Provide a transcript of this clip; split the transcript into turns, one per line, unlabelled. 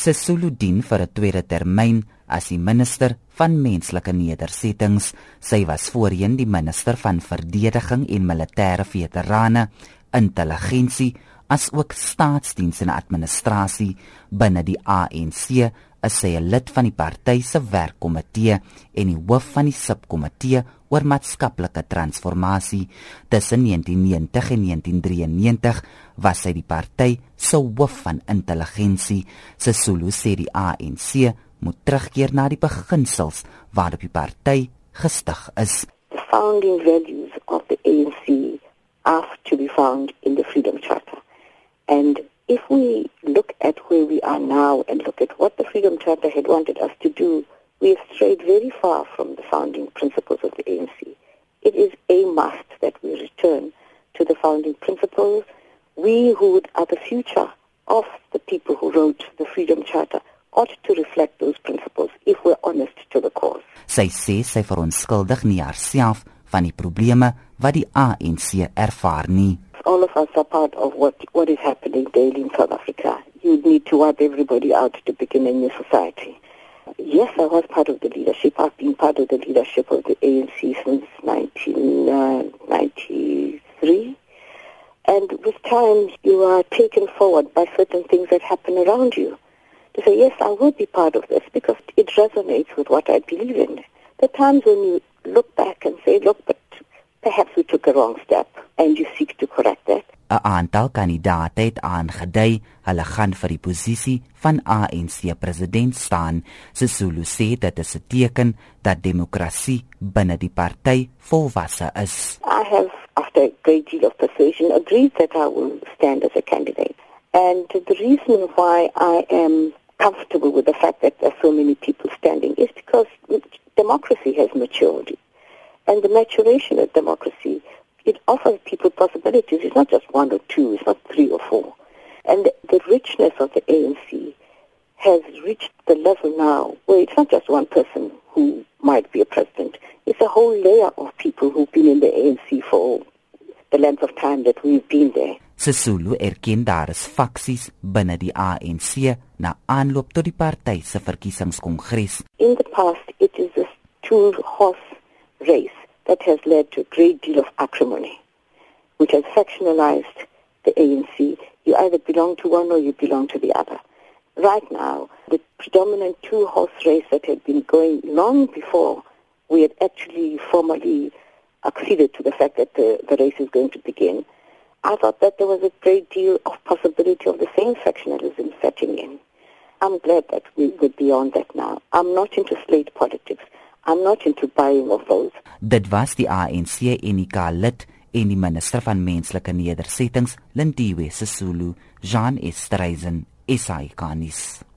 Sesulu dien vir 'n tweede termyn as die minister van menslike nedersettings. Sy was voorheen die minister van verdediging en militêre veterane, intelligensie as ook staatsdiens en administrasie binne die ANC is sy 'n lid van die party se werkkomitee en die hoof van die subkomitee oor maatskaplike transformasie. Tussen 1990 en 1993 was sy die party se hoof van intelligensie. Sesulu sê die ANC moet terugkeer na die beginsels waarop die party gestig is.
The founding values of the ANC are to be found in the Freedom Charter. And if we look at where we are now and look at what the Freedom Charter had wanted us to do, we have strayed very far from the founding principles of the ANC. It is a must that we return to the founding principles. We who are the future of the people who wrote the Freedom Charter ought to reflect those principles if we're honest to the cause.
Sy sê sy veronskuldig nie haarself van die probleme wat die ANC ervaar nie
all of us are part of what, what is happening daily in South Africa. You need to wipe everybody out to begin a new society. Yes, I was part of the leadership. I've been part of the leadership of the ANC since 1993. Uh, and with time, you are taken forward by certain things that happen around you. To say, yes, I will be part of this because it resonates with what I believe in. The times when you look back and say, look, but perhaps we took a wrong step and you seek to correct that.
'n Aantal kandidaate het aangedui hulle gaan vir die posisie van ANC president staan. Sesulu sê dit is 'n teken dat demokrasie binne die party volwasse is.
I have after a great deal of persuasion agreed that I will stand as a candidate. And the reason why I am comfortable with the fact that there are so many people standing is because democracy has matured. And the maturation of democracy, it offers people possibilities. It's not just one or two, it's not three or four. And the, richness of the ANC has reached the level now where it's not just one person who might be a president. It's a whole layer of people who've been in the ANC for the length of time that we've been there.
Sesulu erken daar is faksies binne die ANC na aanloop tot die party se verkiesingskongres.
In the past it is a two horse race that has led to a great deal of acrimony, which has factionalized the ANC. You either belong to one or you belong to the other. Right now, the predominant two-horse race that had been going long before we had actually formally acceded to the fact that the, the race is going to begin, I thought that there was a great deal of possibility of the same factionalism setting in. I'm glad that we, we're beyond that now. I'm not into slate politics. I'm not into buying of those.
Dit was die ANC Enika lid en die minister van menslike nedersettings Lindiwe Sisulu, Jean Estreisen, SAICanis.